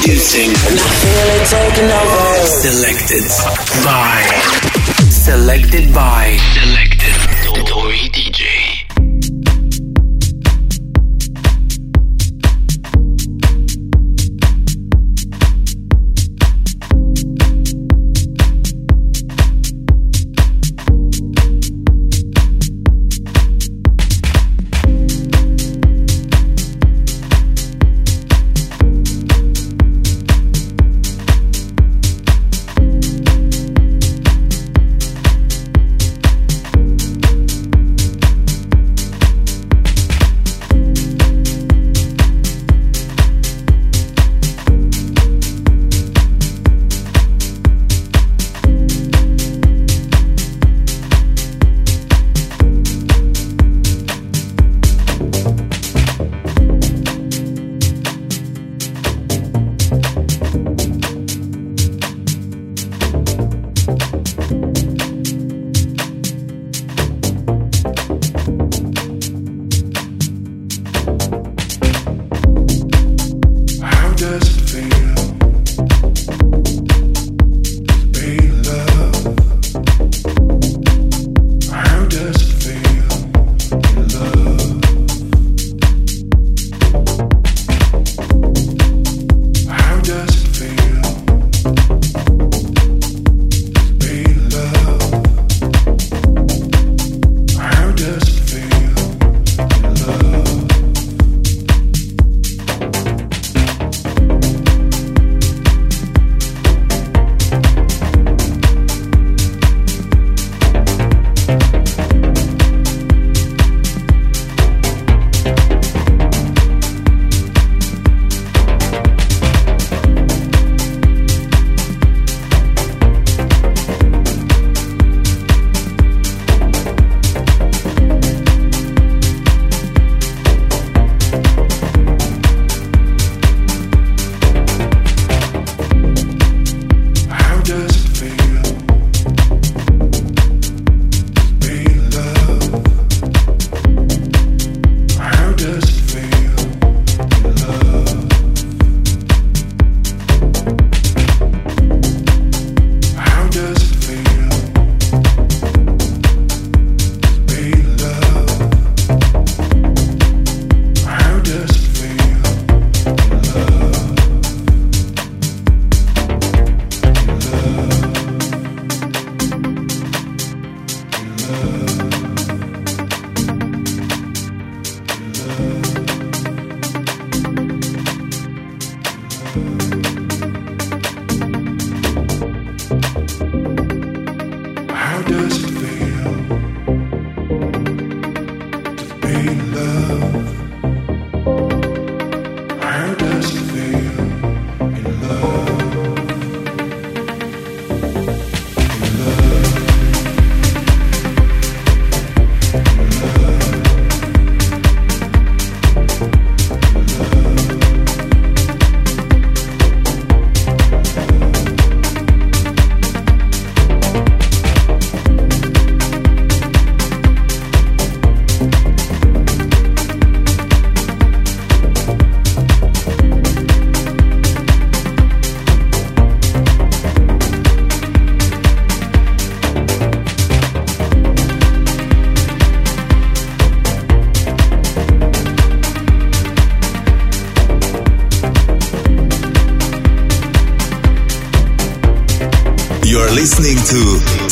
Introducing. And I feel it taking over. Selected by. Selected by. Selected.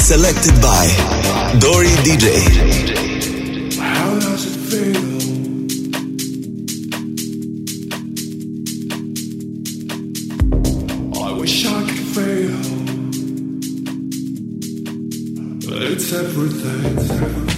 Selected by Dori DJ. How does it fail? I'm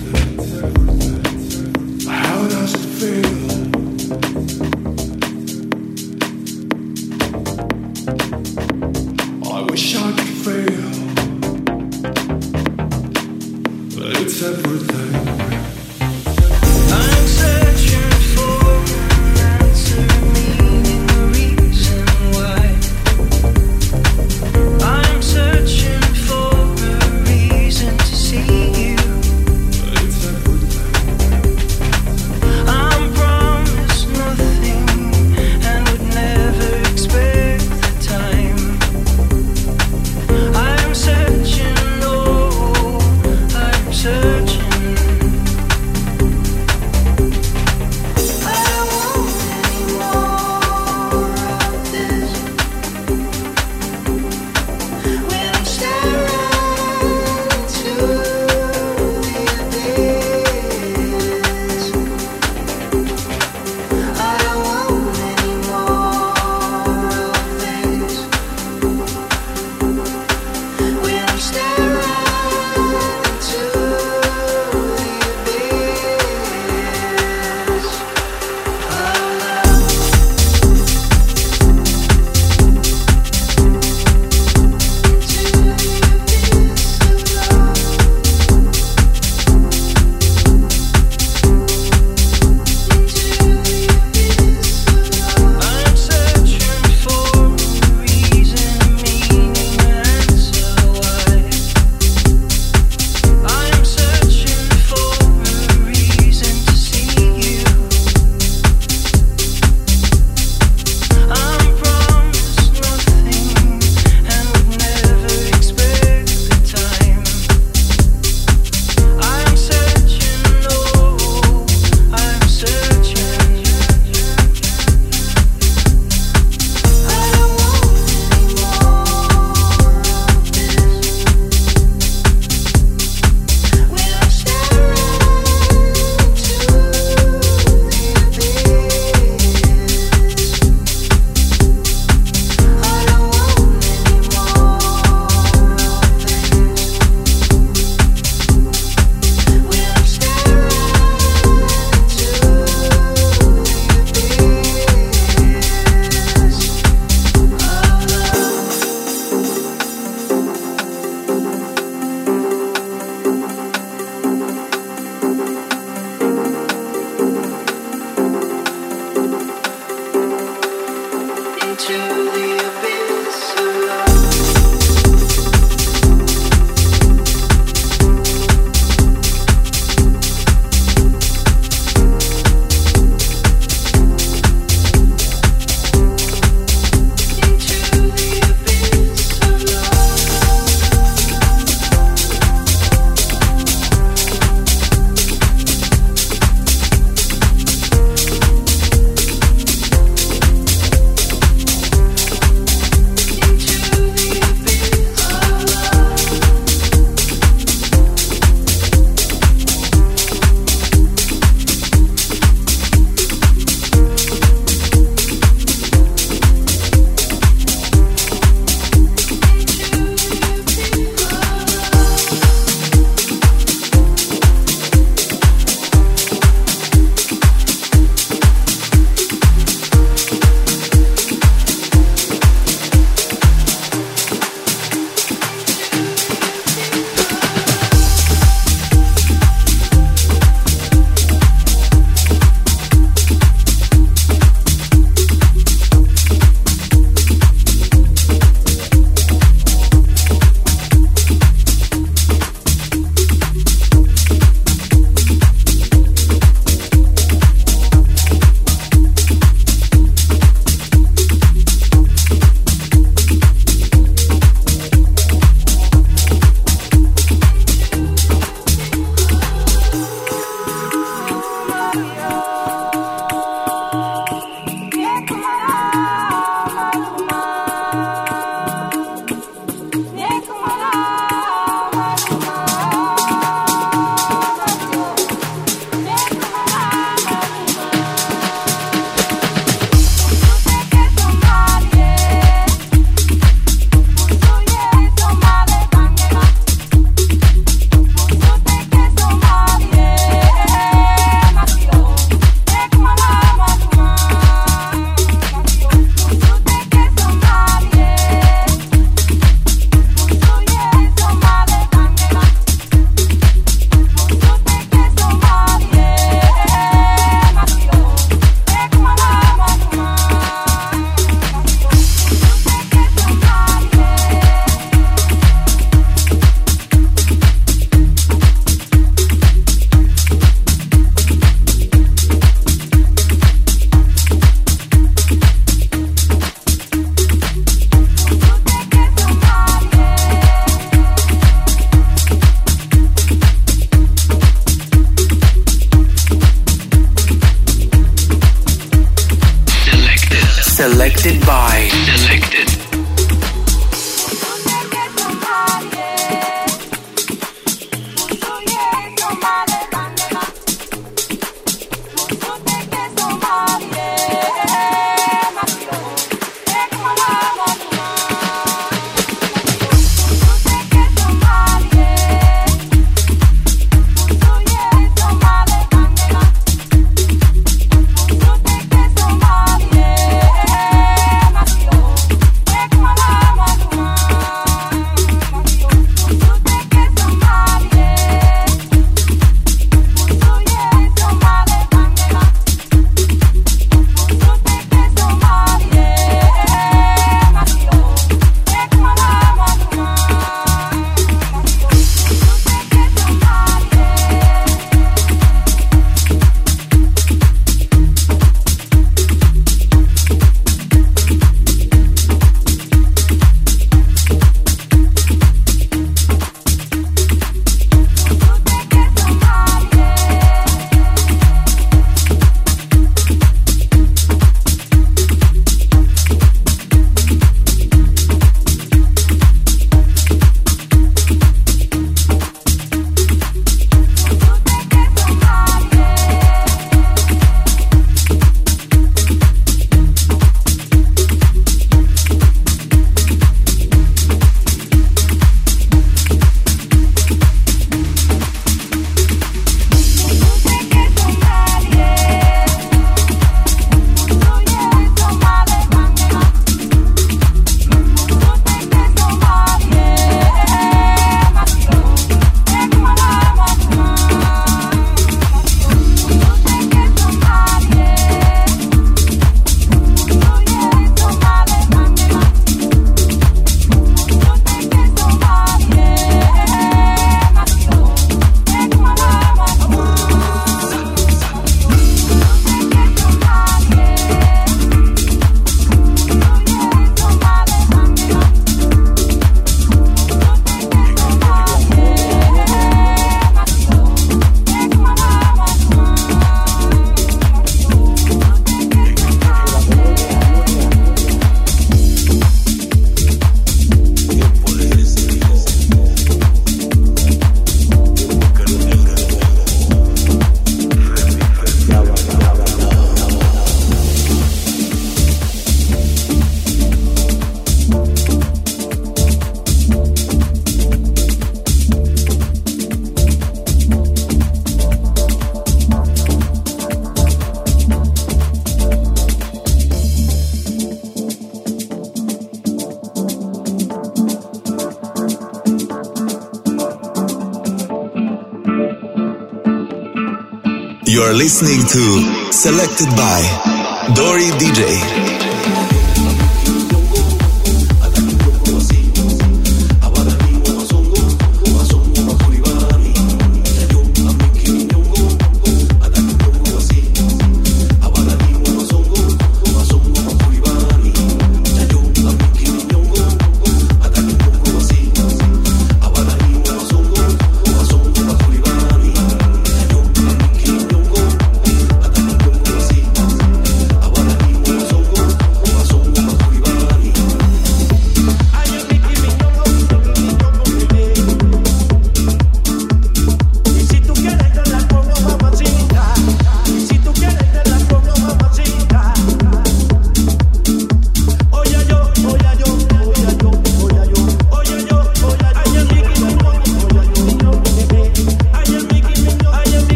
listening to Selected by Dori DJ.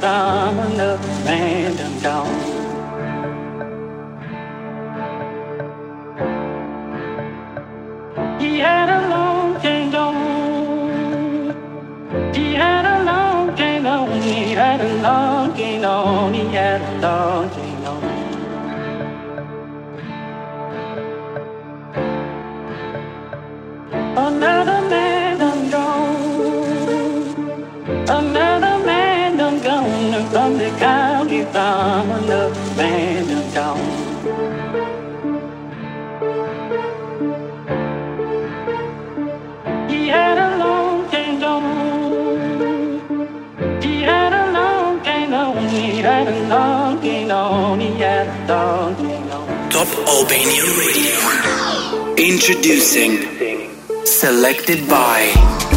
Dominant man on. Top Albania Radio. Introducing Selected by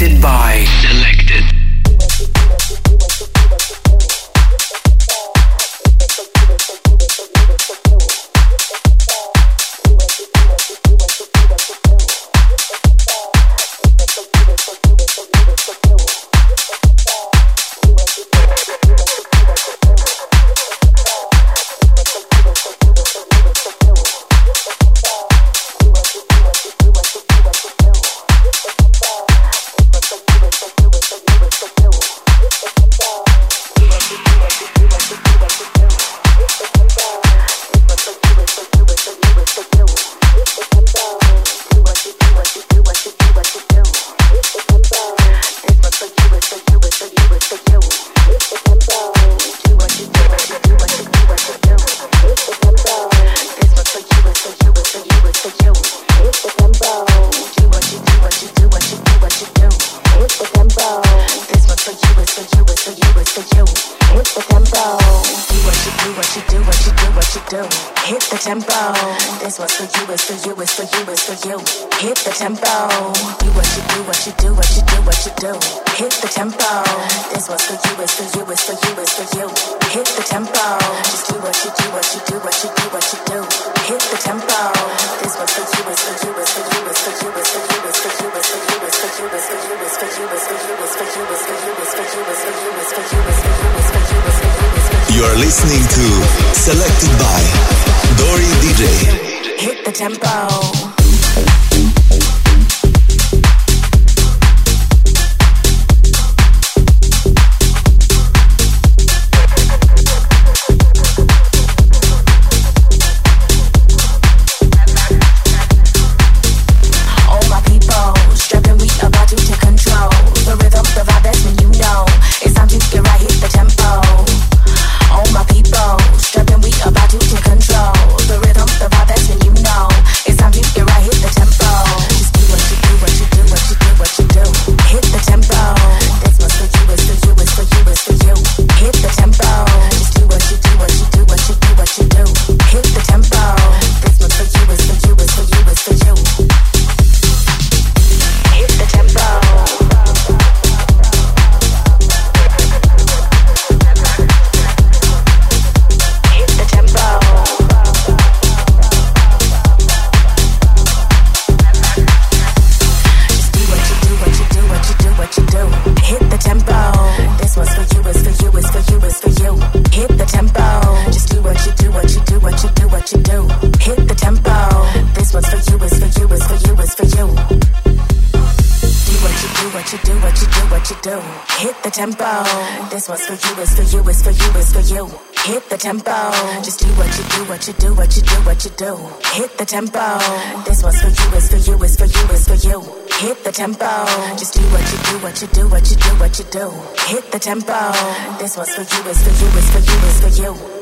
by You are listening to Selected by Dori DJ. Hit the tempo. tempo. This one's for you, it's for you, it's for you, it's for you. Hit the tempo. Just do what you do, what you do, what you do, what you do. Hit the tempo. This one's for you, it's for you, it's for you, it's for you. Hit the tempo. Just do what you do, what you do, what you do, what you do. Hit the tempo. This one's for you, it's for you, it's for you, it's for you.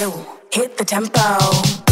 Yo, hit the tempo.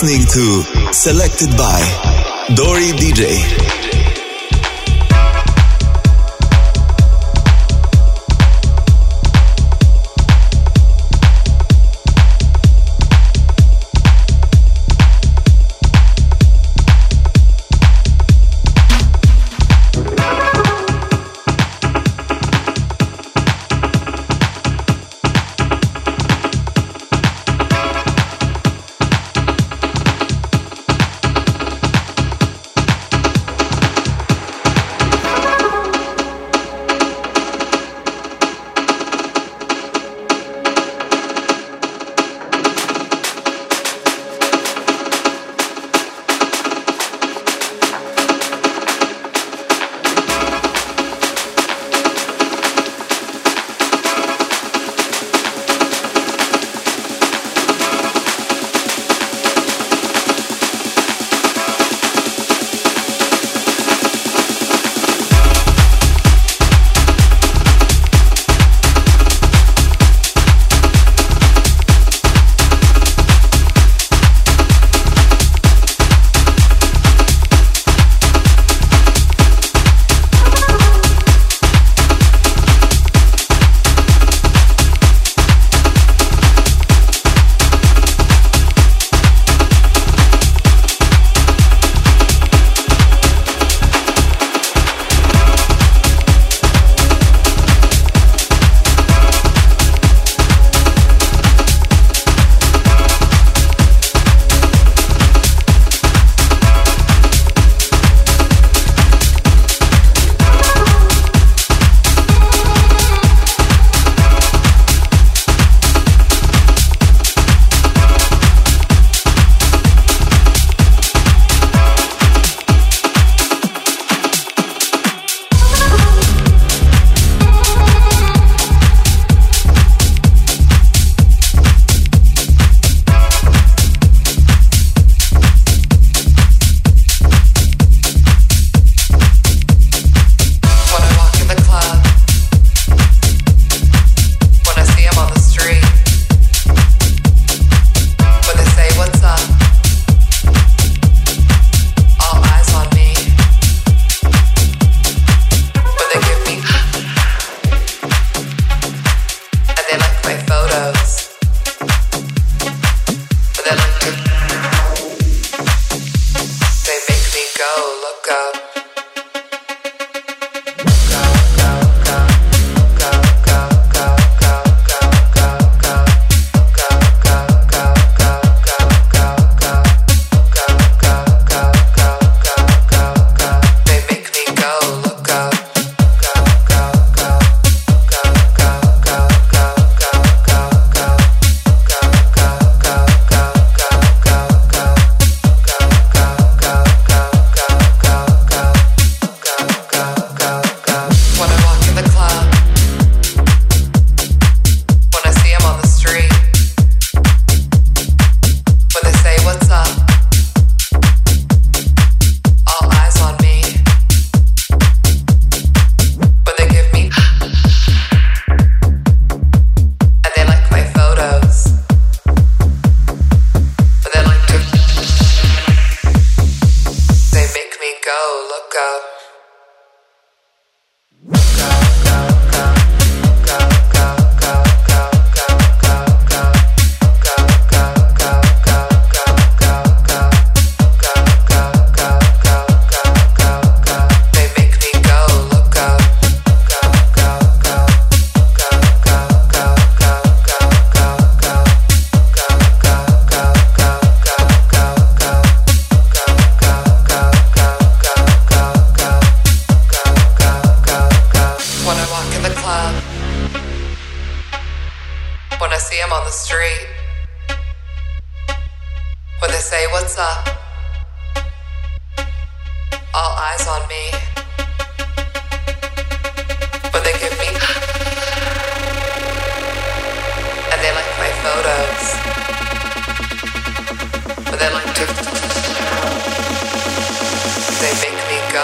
Listening to Selected by Dori DJ.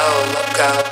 go, let go.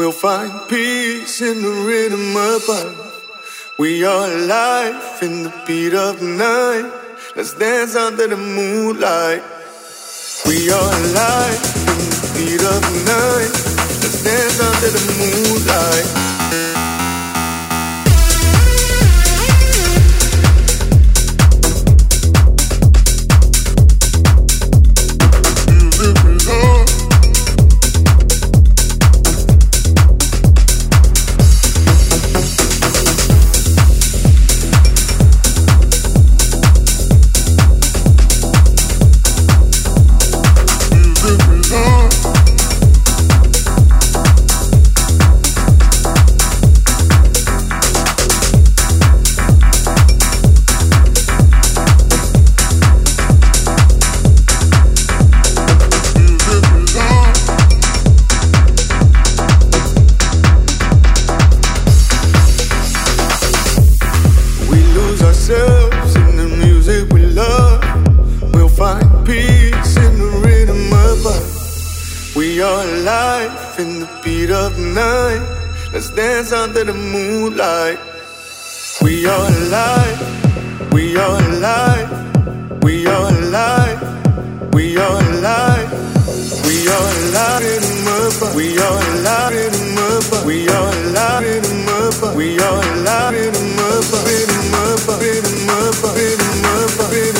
Let's peace in the moonlight. We are alive in the beat of night. Let's dance under the moonlight. We are alive in the beat of night. Let's dance under the your life in the beat of night. Let's dance under the moonlight. We are alive. We are alive. We are alive. We are alive. We are alive in the mud. We are alive in the mud. We are alive in the mud. We are alive in the mud. In the mud. In the mud. In the mud. In the mud.